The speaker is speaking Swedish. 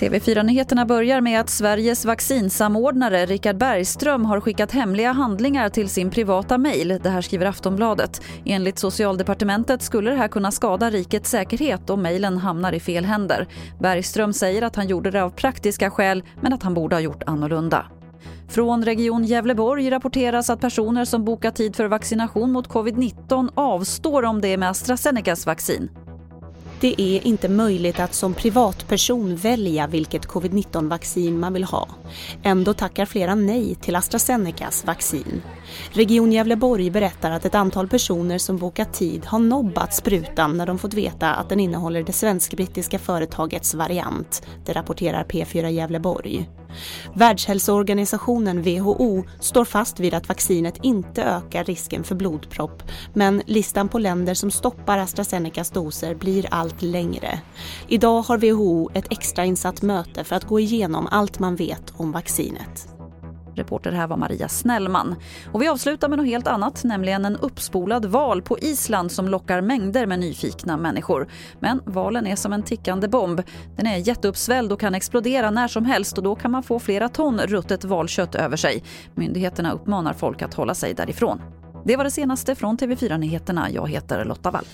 TV4-nyheterna börjar med att Sveriges vaccinsamordnare Richard Bergström har skickat hemliga handlingar till sin privata mejl. Det här skriver Aftonbladet. Enligt Socialdepartementet skulle det här kunna skada rikets säkerhet om mejlen hamnar i fel händer. Bergström säger att han gjorde det av praktiska skäl men att han borde ha gjort annorlunda. Från Region Gävleborg rapporteras att personer som bokat tid för vaccination mot covid-19 avstår om det är med AstraZenecas vaccin. Det är inte möjligt att som privatperson välja vilket covid-19-vaccin man vill ha. Ändå tackar flera nej till AstraZenecas vaccin. Region Gävleborg berättar att ett antal personer som bokat tid har nobbat sprutan när de fått veta att den innehåller det svensk-brittiska företagets variant. Det rapporterar P4 Gävleborg. Världshälsoorganisationen WHO står fast vid att vaccinet inte ökar risken för blodpropp men listan på länder som stoppar AstraZenecas doser blir allt längre. Idag har WHO ett extrainsatt möte för att gå igenom allt man vet om vaccinet. Reporter här var Maria Snellman. Och vi avslutar med något helt annat, nämligen en uppspolad val på Island som lockar mängder med nyfikna människor. Men valen är som en tickande bomb. Den är jätteuppsvälld och kan explodera när som helst och då kan man få flera ton ruttet valkött över sig. Myndigheterna uppmanar folk att hålla sig därifrån. Det var det senaste från TV4 Nyheterna. Jag heter Lotta Wall.